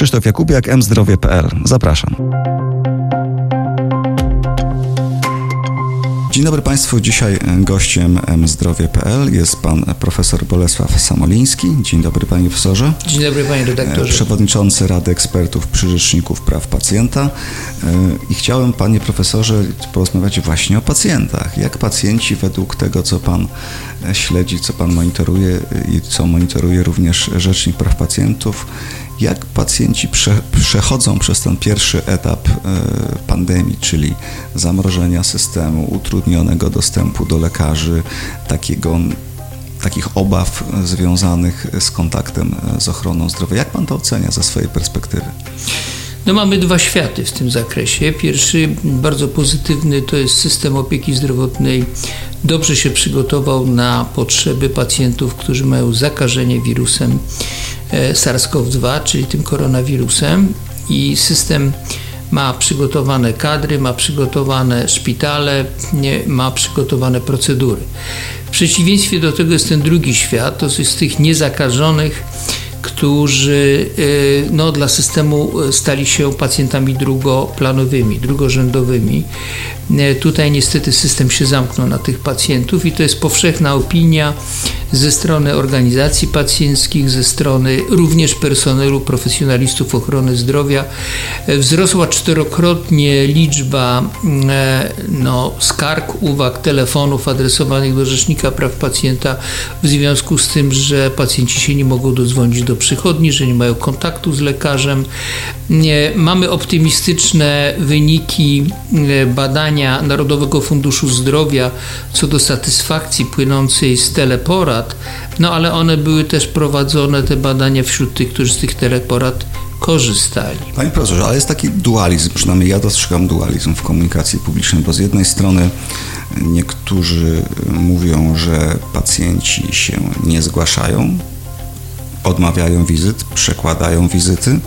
Krzysztof Jakubiak, mzdrowie.pl. Zapraszam. Dzień dobry Państwu. Dzisiaj gościem mzdrowie.pl jest pan profesor Bolesław Samoliński. Dzień dobry panie profesorze. Dzień dobry panie redaktorze. Przewodniczący Rady Ekspertów przy Rzeczników Praw Pacjenta. I chciałem panie profesorze porozmawiać właśnie o pacjentach. Jak pacjenci według tego, co pan śledzi, co pan monitoruje i co monitoruje również Rzecznik Praw Pacjentów, jak pacjenci prze, przechodzą przez ten pierwszy etap e, pandemii, czyli zamrożenia systemu, utrudnionego dostępu do lekarzy, takiego, takich obaw związanych z kontaktem z ochroną zdrowia. Jak pan to ocenia ze swojej perspektywy? No mamy dwa światy w tym zakresie. Pierwszy, bardzo pozytywny, to jest system opieki zdrowotnej. Dobrze się przygotował na potrzeby pacjentów, którzy mają zakażenie wirusem E, SARS-CoV-2, czyli tym koronawirusem i system ma przygotowane kadry, ma przygotowane szpitale, ma przygotowane procedury. W przeciwieństwie do tego jest ten drugi świat, to jest tych niezakażonych, którzy e, no, dla systemu stali się pacjentami drugoplanowymi, drugorzędowymi. E, tutaj niestety system się zamknął na tych pacjentów i to jest powszechna opinia ze strony organizacji pacjenckich, ze strony również personelu, profesjonalistów ochrony zdrowia. Wzrosła czterokrotnie liczba no, skarg, uwag, telefonów adresowanych do Rzecznika Praw Pacjenta w związku z tym, że pacjenci się nie mogą dodzwonić do przychodni, że nie mają kontaktu z lekarzem. Mamy optymistyczne wyniki badania Narodowego Funduszu Zdrowia co do satysfakcji płynącej z teleporad, no ale one były też prowadzone, te badania wśród tych, którzy z tych teleporad korzystali. Panie profesorze, ale jest taki dualizm, przynajmniej ja dostrzegam dualizm w komunikacji publicznej, bo z jednej strony niektórzy mówią, że pacjenci się nie zgłaszają, odmawiają wizyt, przekładają wizyty,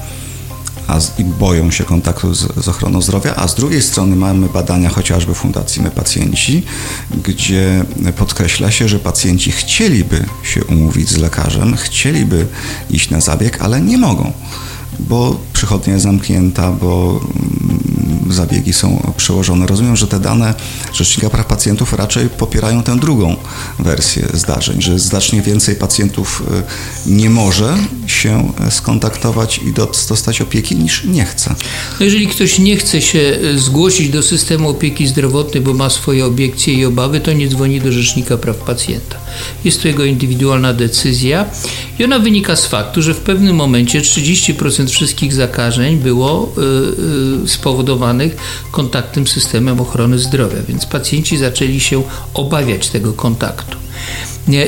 a z, i boją się kontaktu z, z, ochroną zdrowia, a z drugiej strony mamy badania chociażby Fundacji My Pacjenci, gdzie podkreśla się, że pacjenci chcieliby się umówić z lekarzem, chcieliby iść na zabieg, ale nie mogą bo przychodnia jest zamknięta, bo mm, zabiegi są przełożone. Rozumiem, że te dane Rzecznika Praw Pacjentów raczej popierają tę drugą wersję zdarzeń, że znacznie więcej pacjentów y, nie może się skontaktować i dostać opieki niż nie chce. No jeżeli ktoś nie chce się y, zgłosić do systemu opieki zdrowotnej, bo ma swoje obiekcje i obawy, to nie dzwoni do Rzecznika Praw Pacjenta. Jest to jego indywidualna decyzja i ona wynika z faktu, że w pewnym momencie 30% wszystkich zakażeń było y, spowodowanych kontaktem z systemem ochrony zdrowia, więc pacjenci zaczęli się obawiać tego kontaktu.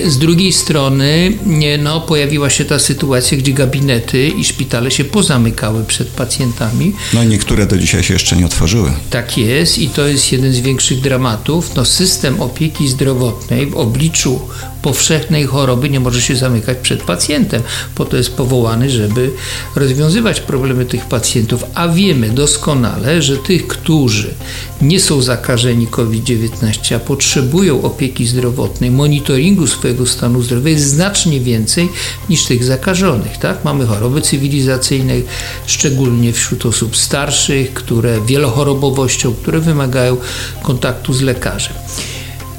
Z drugiej strony no, pojawiła się ta sytuacja, gdzie gabinety i szpitale się pozamykały przed pacjentami. No i niektóre do dzisiaj się jeszcze nie otworzyły. Tak jest i to jest jeden z większych dramatów. No, system opieki zdrowotnej w obliczu powszechnej choroby nie może się zamykać przed pacjentem. Po to jest powołany, żeby rozwiązywać problemy tych pacjentów. A wiemy doskonale, że tych, którzy nie są zakażeni COVID-19, a potrzebują opieki zdrowotnej, monitoringu swojego stanu zdrowia jest znacznie więcej niż tych zakażonych. Tak? Mamy choroby cywilizacyjne, szczególnie wśród osób starszych, które wielochorobowością, które wymagają kontaktu z lekarzem.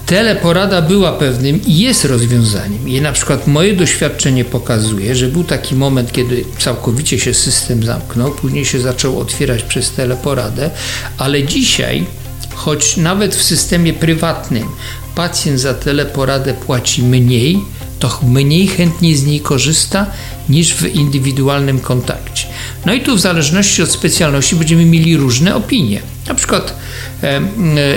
Teleporada była pewnym i jest rozwiązaniem. I na przykład moje doświadczenie pokazuje, że był taki moment, kiedy całkowicie się system zamknął, później się zaczął otwierać przez teleporadę, ale dzisiaj, choć nawet w systemie prywatnym pacjent za teleporadę płaci mniej, to mniej chętnie z niej korzysta niż w indywidualnym kontakcie. No i tu w zależności od specjalności będziemy mieli różne opinie. Na przykład e, e,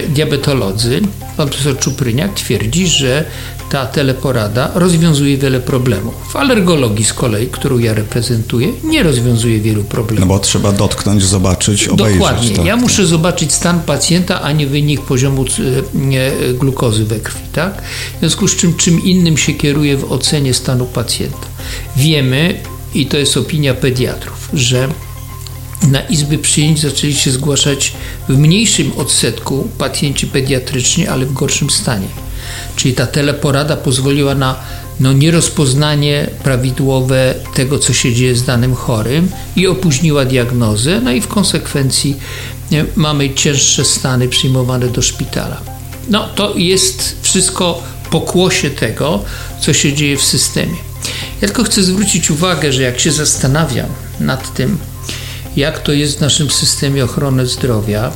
diabetolodzy, pan profesor Czupryniak twierdzi, że ta teleporada rozwiązuje wiele problemów. W alergologii z kolei, którą ja reprezentuję, nie rozwiązuje wielu problemów. No bo trzeba dotknąć, zobaczyć, obejrzeć. Dokładnie. Tak, ja tak. muszę zobaczyć stan pacjenta, a nie wynik poziomu e, glukozy we krwi. Tak? W związku z czym czym innym się kieruje w ocenie stanu pacjenta. Wiemy, i to jest opinia pediatrów, że na izby przyjęć zaczęli się zgłaszać w mniejszym odsetku pacjenci pediatryczni, ale w gorszym stanie. Czyli ta teleporada pozwoliła na no, nierozpoznanie prawidłowe tego, co się dzieje z danym chorym i opóźniła diagnozę, no i w konsekwencji nie, mamy cięższe stany przyjmowane do szpitala. No to jest wszystko pokłosie tego, co się dzieje w systemie. Ja tylko chcę zwrócić uwagę, że jak się zastanawiam nad tym, jak to jest w naszym systemie ochrony zdrowia,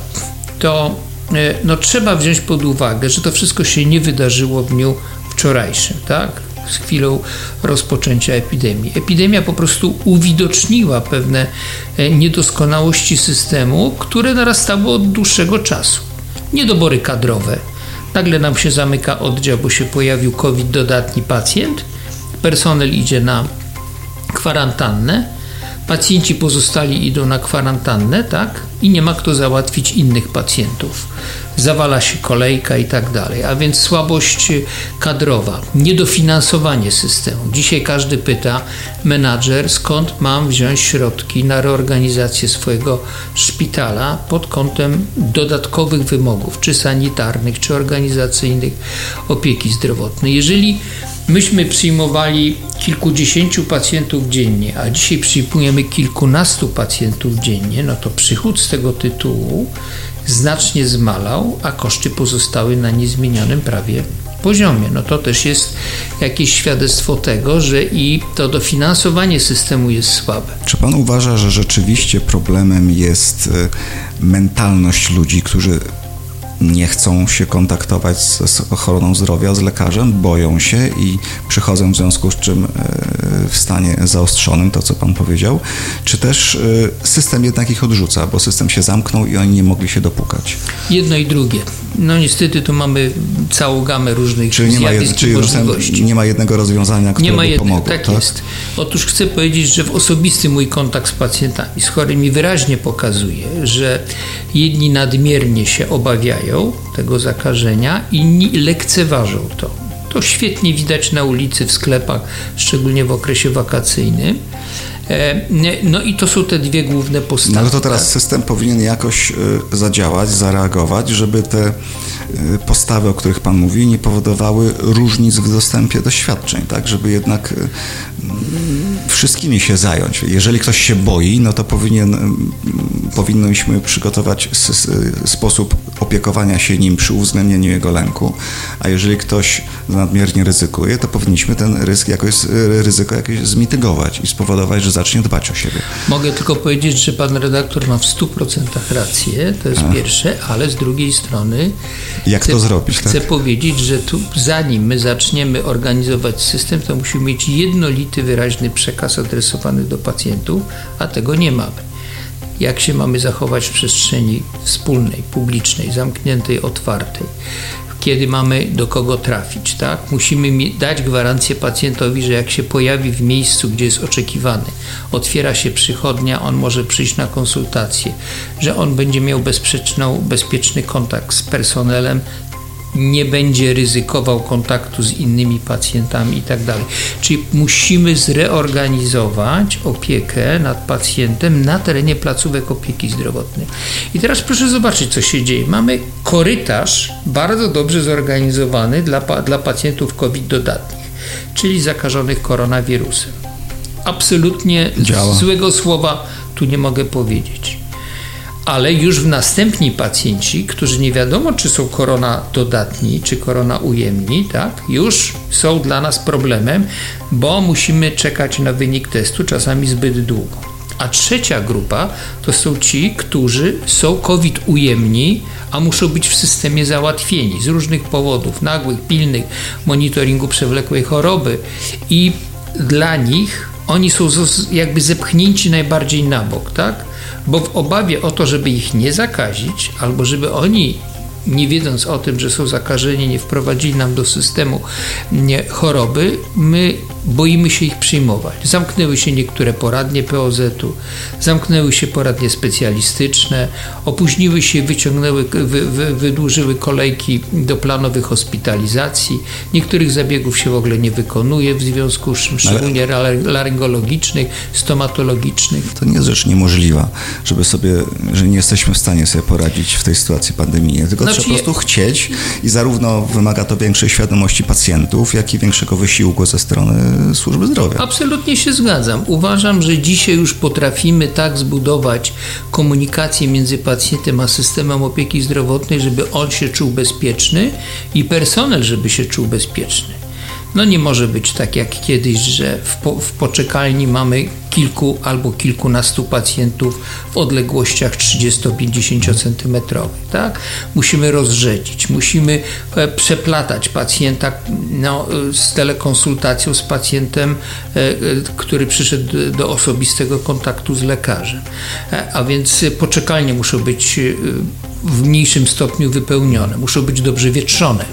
to e, no, trzeba wziąć pod uwagę, że to wszystko się nie wydarzyło w dniu wczorajszym, tak? z chwilą rozpoczęcia epidemii. Epidemia po prostu uwidoczniła pewne e, niedoskonałości systemu, które narastały od dłuższego czasu. Niedobory kadrowe. Nagle nam się zamyka oddział, bo się pojawił COVID dodatni pacjent. Personel idzie na kwarantannę pacjenci pozostali idą na kwarantannę, tak? I nie ma kto załatwić innych pacjentów. Zawala się kolejka i tak dalej. A więc słabość kadrowa, niedofinansowanie systemu. Dzisiaj każdy pyta, menadżer, skąd mam wziąć środki na reorganizację swojego szpitala pod kątem dodatkowych wymogów, czy sanitarnych, czy organizacyjnych opieki zdrowotnej. Jeżeli Myśmy przyjmowali kilkudziesięciu pacjentów dziennie, a dzisiaj przyjmujemy kilkunastu pacjentów dziennie, no to przychód z tego tytułu znacznie zmalał, a koszty pozostały na niezmienionym prawie poziomie. No to też jest jakieś świadectwo tego, że i to dofinansowanie systemu jest słabe. Czy pan uważa, że rzeczywiście problemem jest e, mentalność ludzi, którzy nie chcą się kontaktować z, z ochroną zdrowia, z lekarzem, boją się i przychodzą w związku z czym e, w stanie zaostrzonym, to co Pan powiedział, czy też e, system jednak ich odrzuca, bo system się zamknął i oni nie mogli się dopukać? Jedno i drugie. No niestety tu mamy całą gamę różnych czyli nie ma, jed, czyli możliwości. Nie ma jednego rozwiązania, które nie ma by pomogło. Tak, tak jest. Otóż chcę powiedzieć, że w osobisty mój kontakt z pacjentami, z chorymi wyraźnie pokazuje, że jedni nadmiernie się obawiają tego zakażenia, inni lekceważą to. To świetnie widać na ulicy, w sklepach, szczególnie w okresie wakacyjnym. E, no i to są te dwie główne postawy. No ale to teraz system powinien jakoś e, zadziałać, zareagować, żeby te e, postawy, o których Pan mówi, nie powodowały różnic w dostępie do świadczeń, tak? Żeby jednak wszystkimi się zająć. Jeżeli ktoś się boi, no to powinien, powinniśmy przygotować sposób opiekowania się nim przy uwzględnieniu jego lęku, a jeżeli ktoś nadmiernie ryzykuje, to powinniśmy ten ryzyk jakoś, ryzyko jakoś zmitygować i spowodować, że zacznie dbać o siebie. Mogę tylko powiedzieć, że pan redaktor ma w 100% rację, to jest a. pierwsze, ale z drugiej strony. Jak chcę, to zrobić? Chcę tak? powiedzieć, że tu, zanim my zaczniemy organizować system, to musimy mieć jednolity, wyraźny przekaz adresowany do pacjentów, a tego nie mamy jak się mamy zachować w przestrzeni wspólnej, publicznej, zamkniętej, otwartej kiedy mamy do kogo trafić. Tak? Musimy dać gwarancję pacjentowi, że jak się pojawi w miejscu, gdzie jest oczekiwany, otwiera się przychodnia, on może przyjść na konsultację, że on będzie miał bezpieczny kontakt z personelem, nie będzie ryzykował kontaktu z innymi pacjentami itd. Tak Czyli musimy zreorganizować opiekę nad pacjentem na terenie placówek opieki zdrowotnej. I teraz proszę zobaczyć, co się dzieje. Mamy korytarz bardzo dobrze zorganizowany dla, dla pacjentów COVID dodatnich, czyli zakażonych koronawirusem. Absolutnie Działa. złego słowa tu nie mogę powiedzieć ale już w następni pacjenci, którzy nie wiadomo, czy są korona dodatni, czy korona ujemni, tak, już są dla nas problemem, bo musimy czekać na wynik testu czasami zbyt długo. A trzecia grupa to są ci, którzy są COVID ujemni, a muszą być w systemie załatwieni z różnych powodów, nagłych, pilnych, monitoringu przewlekłej choroby i dla nich oni są jakby zepchnięci najbardziej na bok, tak? Bo w obawie o to, żeby ich nie zakazić, albo żeby oni nie wiedząc o tym, że są zakażeni, nie wprowadzili nam do systemu choroby, my boimy się ich przyjmować. Zamknęły się niektóre poradnie POZ-u, zamknęły się poradnie specjalistyczne, opóźniły się, wyciągnęły, wy, wy, wydłużyły kolejki do planowych hospitalizacji. Niektórych zabiegów się w ogóle nie wykonuje w związku z czym, szczególnie laryngologicznych, stomatologicznych. To nie jest rzecz niemożliwa, żeby sobie, że nie jesteśmy w stanie sobie poradzić w tej sytuacji pandemii, tylko znaczy, trzeba po prostu chcieć i zarówno wymaga to większej świadomości pacjentów, jak i większego wysiłku ze strony służby zdrowia. Absolutnie się zgadzam. Uważam, że dzisiaj już potrafimy tak zbudować komunikację między pacjentem a systemem opieki zdrowotnej, żeby on się czuł bezpieczny i personel, żeby się czuł bezpieczny. No nie może być tak jak kiedyś, że w, po, w poczekalni mamy kilku albo kilkunastu pacjentów w odległościach 30-50 cm. Tak? Musimy rozrzedzić, musimy e, przeplatać pacjenta no, z telekonsultacją z pacjentem, e, e, który przyszedł do osobistego kontaktu z lekarzem. A więc poczekalnie muszą być w mniejszym stopniu wypełnione, muszą być dobrze wietrzone.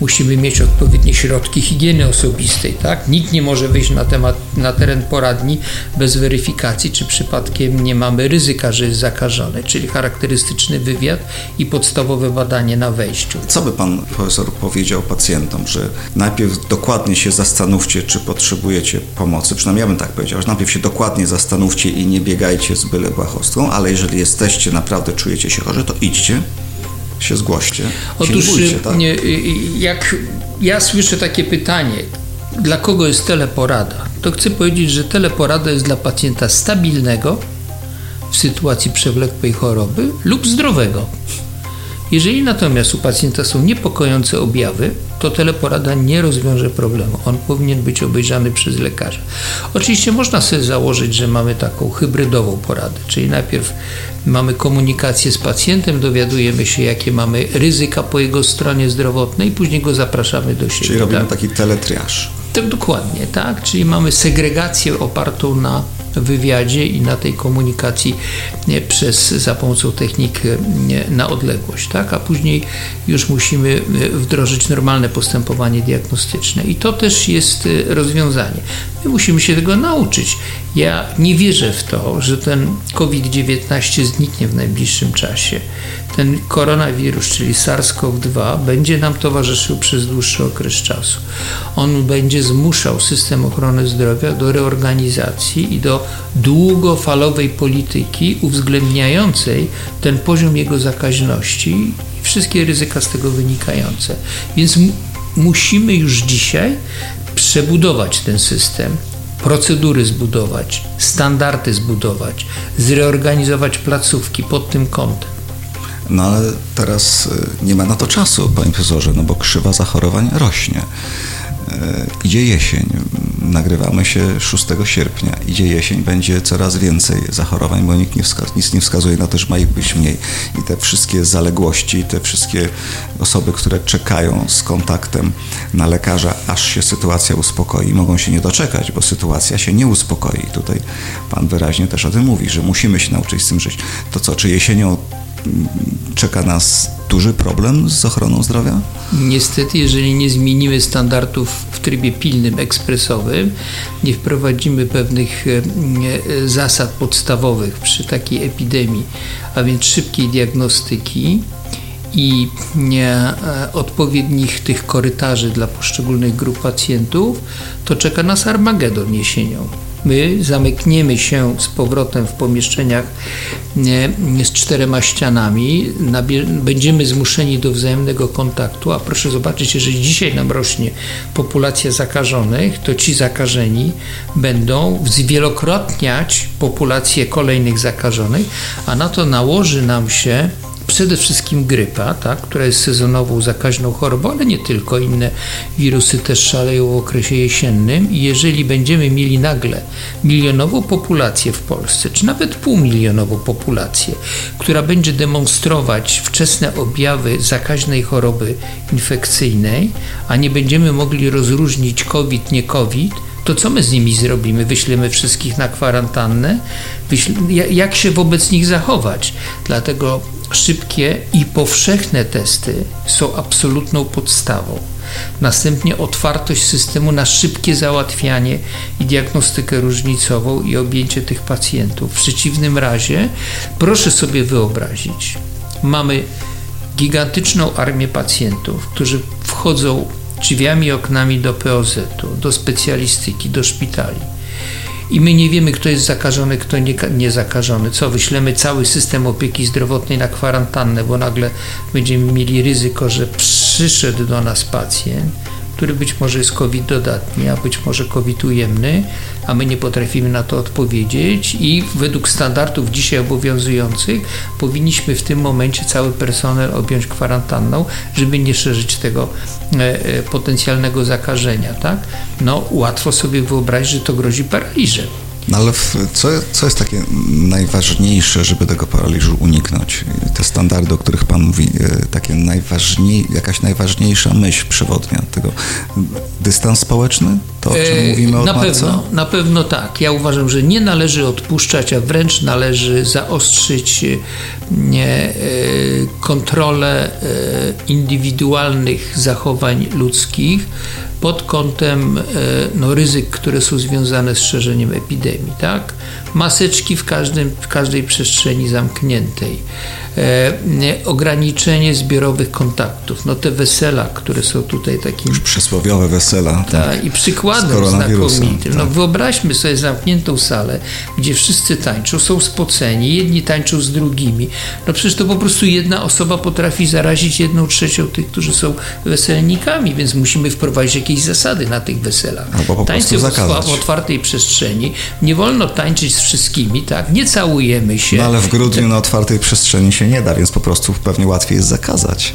Musimy mieć odpowiednie środki higieny osobistej. Tak? Nikt nie może wyjść na, temat, na teren poradni bez weryfikacji, czy przypadkiem nie mamy ryzyka, że jest zakażony, czyli charakterystyczny wywiad i podstawowe badanie na wejściu. Co by pan profesor powiedział pacjentom, że najpierw dokładnie się zastanówcie, czy potrzebujecie pomocy, przynajmniej ja bym tak powiedział, że najpierw się dokładnie zastanówcie i nie biegajcie z byle błahostką, ale jeżeli jesteście, naprawdę czujecie się chorzy, to idźcie się zgłoście. Otóż, bójcie, tak? jak ja słyszę takie pytanie, dla kogo jest teleporada, to chcę powiedzieć, że teleporada jest dla pacjenta stabilnego w sytuacji przewlekłej choroby lub zdrowego. Jeżeli natomiast u pacjenta są niepokojące objawy, to teleporada nie rozwiąże problemu. On powinien być obejrzany przez lekarza. Oczywiście można sobie założyć, że mamy taką hybrydową poradę, czyli najpierw mamy komunikację z pacjentem, dowiadujemy się, jakie mamy ryzyka po jego stronie zdrowotnej, i później go zapraszamy do siebie. Czyli robimy tak? taki teletriaż. Tak, dokładnie, tak. Czyli mamy segregację opartą na wywiadzie i na tej komunikacji przez, za pomocą technik na odległość, tak? a później już musimy e, wdrożyć normalne postępowanie diagnostyczne i to też jest e, rozwiązanie. My musimy się tego nauczyć. Ja nie wierzę w to, że ten COVID-19 zniknie w najbliższym czasie. Ten koronawirus, czyli SARS-CoV-2, będzie nam towarzyszył przez dłuższy okres czasu. On będzie zmuszał system ochrony zdrowia do reorganizacji i do długofalowej polityki uwzględniającej ten poziom jego zakaźności i wszystkie ryzyka z tego wynikające. Więc musimy już dzisiaj przebudować ten system, procedury zbudować, standardy zbudować, zreorganizować placówki pod tym kątem. No ale teraz y, nie ma na to czasu, panie profesorze, no bo krzywa zachorowań rośnie. E, idzie jesień, nagrywamy się 6 sierpnia, idzie jesień, będzie coraz więcej zachorowań, bo nikt nie nic nie wskazuje na to, że ma ich być mniej. I te wszystkie zaległości, te wszystkie osoby, które czekają z kontaktem na lekarza, aż się sytuacja uspokoi, mogą się nie doczekać, bo sytuacja się nie uspokoi. Tutaj Pan wyraźnie też o tym mówi, że musimy się nauczyć z tym żyć. To co, czy jesienią czeka nas duży problem z ochroną zdrowia? Niestety, jeżeli nie zmienimy standardów w trybie pilnym, ekspresowym, nie wprowadzimy pewnych e, e, zasad podstawowych przy takiej epidemii, a więc szybkiej diagnostyki, i e, odpowiednich tych korytarzy dla poszczególnych grup pacjentów, to czeka nas Armagedon jesienią my zamykniemy się z powrotem w pomieszczeniach z czterema ścianami, będziemy zmuszeni do wzajemnego kontaktu, a proszę zobaczyć, jeżeli dzisiaj nam rośnie populacja zakażonych, to ci zakażeni będą zwielokrotniać populację kolejnych zakażonych, a na to nałoży nam się przede wszystkim grypa, tak, która jest sezonową zakaźną chorobą, ale nie tylko, inne wirusy też szaleją w okresie jesiennym i jeżeli będziemy mieli nagle milionową populację w Polsce, czy nawet półmilionową populację, która będzie demonstrować wczesne objawy zakaźnej choroby infekcyjnej, a nie będziemy mogli rozróżnić COVID, nie COVID, to co my z nimi zrobimy? Wyślemy wszystkich na kwarantannę? jak się wobec nich zachować? Dlatego szybkie i powszechne testy są absolutną podstawą. Następnie otwartość systemu na szybkie załatwianie i diagnostykę różnicową i objęcie tych pacjentów. W przeciwnym razie, proszę sobie wyobrazić, mamy gigantyczną armię pacjentów, którzy wchodzą drzwiami oknami do POZ-u, do specjalistyki, do szpitali. I my nie wiemy, kto jest zakażony, kto nie, nie zakażony. Co, wyślemy cały system opieki zdrowotnej na kwarantannę, bo nagle będziemy mieli ryzyko, że przyszedł do nas pacjent, który być może jest COVID dodatni, a być może COVID ujemny, a my nie potrafimy na to odpowiedzieć i według standardów dzisiaj obowiązujących powinniśmy w tym momencie cały personel objąć kwarantanną, żeby nie szerzyć tego e, e, potencjalnego zakażenia, tak? No łatwo sobie wyobrazić, że to grozi paraliżem. No ale w, co, co jest takie najważniejsze, żeby tego paraliżu uniknąć? Te standardy, o których Pan mówi, e, takie najważniej, jakaś najważniejsza myśl przewodnia tego. Dystans społeczny? To, o czym e, mówimy od Na marca? pewno, na pewno tak. Ja uważam, że nie należy odpuszczać, a wręcz należy zaostrzyć e, nie, kontrolę indywidualnych zachowań ludzkich pod kątem e, no, ryzyk, które są związane z szerzeniem epidemii. Tak? Maseczki w, każdym, w każdej przestrzeni zamkniętej E, ograniczenie zbiorowych kontaktów. No te wesela, które są tutaj takim... Już przysłowiowe wesela. Tak, i przykładem znakomitym. No tak. wyobraźmy sobie zamkniętą salę, gdzie wszyscy tańczą, są spoceni, jedni tańczą z drugimi. No przecież to po prostu jedna osoba potrafi zarazić jedną trzecią tych, którzy są weselnikami, więc musimy wprowadzić jakieś zasady na tych weselach. Albo po Tańcy w otwartej przestrzeni. Nie wolno tańczyć z wszystkimi, tak? Nie całujemy się. No ale w grudniu na otwartej przestrzeni się nie da, więc po prostu pewnie łatwiej jest zakazać.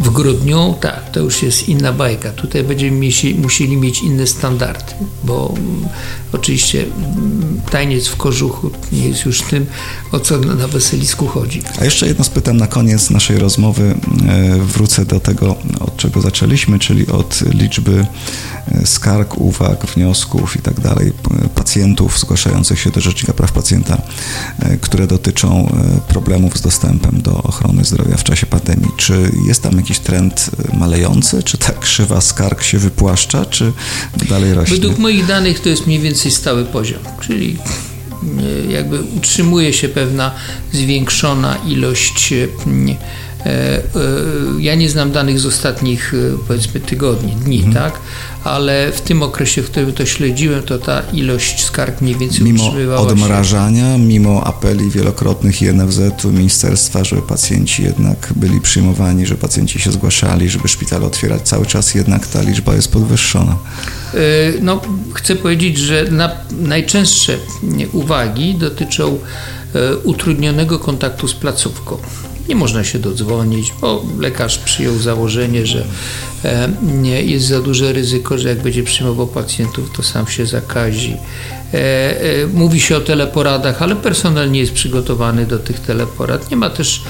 W grudniu, tak, to już jest inna bajka. Tutaj będziemy musieli mieć inne standardy, bo mm, oczywiście mm, tajniec w kożuchu nie jest już tym, o co na weselisku chodzi. A jeszcze jedno spytam na koniec naszej rozmowy. E, wrócę do tego, od czego zaczęliśmy, czyli od liczby e, skarg, uwag, wniosków i tak dalej, pacjentów zgłaszających się do Rzecznika Praw Pacjenta, e, które dotyczą problemów z dostępem do ochrony zdrowia w czasie pandemii. Czy jest tam jakiś trend y, malejący? Czy ta krzywa skarg się wypłaszcza, czy dalej rośnie? Według moich danych to jest mniej więcej stały poziom, czyli jakby utrzymuje się pewna zwiększona ilość E, e, ja nie znam danych z ostatnich e, powiedzmy tygodni, dni, mhm. tak? Ale w tym okresie, w którym to śledziłem, to ta ilość skarg mniej więcej mimo odmrażania, się. mimo apeli wielokrotnych i NFZ-u, ministerstwa, żeby pacjenci jednak byli przyjmowani, że pacjenci się zgłaszali, żeby szpitale otwierać cały czas, jednak ta liczba jest podwyższona. No, chcę powiedzieć, że na, najczęstsze uwagi dotyczą utrudnionego kontaktu z placówką nie można się dodzwonić, bo lekarz przyjął założenie, że e, jest za duże ryzyko, że jak będzie przyjmował pacjentów, to sam się zakazi. E, e, mówi się o teleporadach, ale personel nie jest przygotowany do tych teleporad. Nie ma też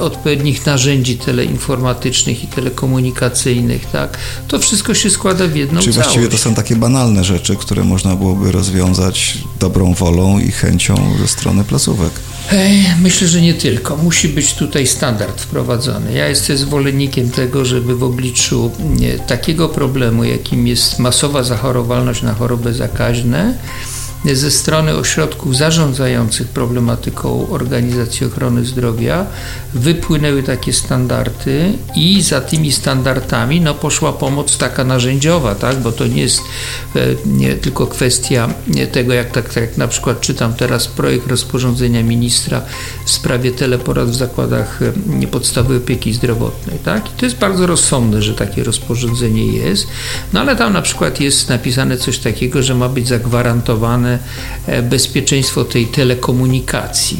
odpowiednich narzędzi teleinformatycznych i telekomunikacyjnych. Tak? To wszystko się składa w jedną Czyli całość. właściwie to są takie banalne rzeczy, które można byłoby rozwiązać dobrą wolą i chęcią ze strony placówek. Myślę, że nie tylko. Musi być tutaj standard wprowadzony. Ja jestem zwolennikiem tego, żeby w obliczu takiego problemu, jakim jest masowa zachorowalność na choroby zakaźne, ze strony ośrodków zarządzających problematyką organizacji ochrony zdrowia wypłynęły takie standardy i za tymi standardami no, poszła pomoc taka narzędziowa, tak? bo to nie jest e, nie tylko kwestia tego, jak tak, tak na przykład czytam teraz projekt rozporządzenia ministra w sprawie teleporad w zakładach e, podstawowej opieki zdrowotnej. Tak? I to jest bardzo rozsądne, że takie rozporządzenie jest, no ale tam na przykład jest napisane coś takiego, że ma być zagwarantowane E, bezpieczeństwo tej telekomunikacji.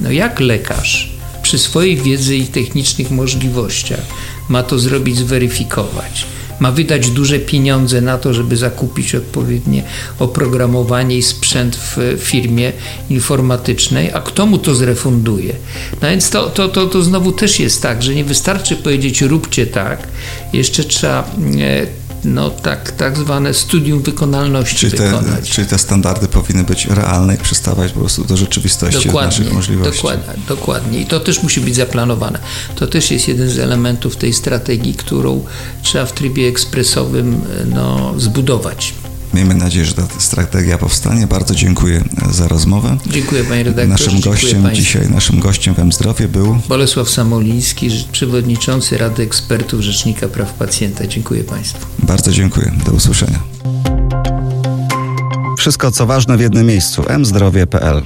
No jak lekarz przy swojej wiedzy i technicznych możliwościach ma to zrobić, zweryfikować? Ma wydać duże pieniądze na to, żeby zakupić odpowiednie oprogramowanie i sprzęt w firmie informatycznej, a kto mu to zrefunduje? No więc to, to, to, to znowu też jest tak, że nie wystarczy powiedzieć róbcie tak, jeszcze trzeba e, no tak, tak zwane studium wykonalności Czyli te, wykonać. czyli te standardy powinny być realne i przystawać po prostu do rzeczywistości, do naszych możliwości. Dokładnie, dokładnie. I to też musi być zaplanowane. To też jest jeden z elementów tej strategii, którą trzeba w trybie ekspresowym no, zbudować. Miejmy nadzieję, że ta strategia powstanie. Bardzo dziękuję za rozmowę. Dziękuję panie redaktorze. Naszym gościem dzisiaj, naszym gościem w M-Zdrowie był Bolesław Samoliński, przewodniczący Rady Ekspertów Rzecznika Praw Pacjenta. Dziękuję państwu. Bardzo dziękuję. Do usłyszenia. Wszystko co ważne w jednym miejscu. mzdrowie.pl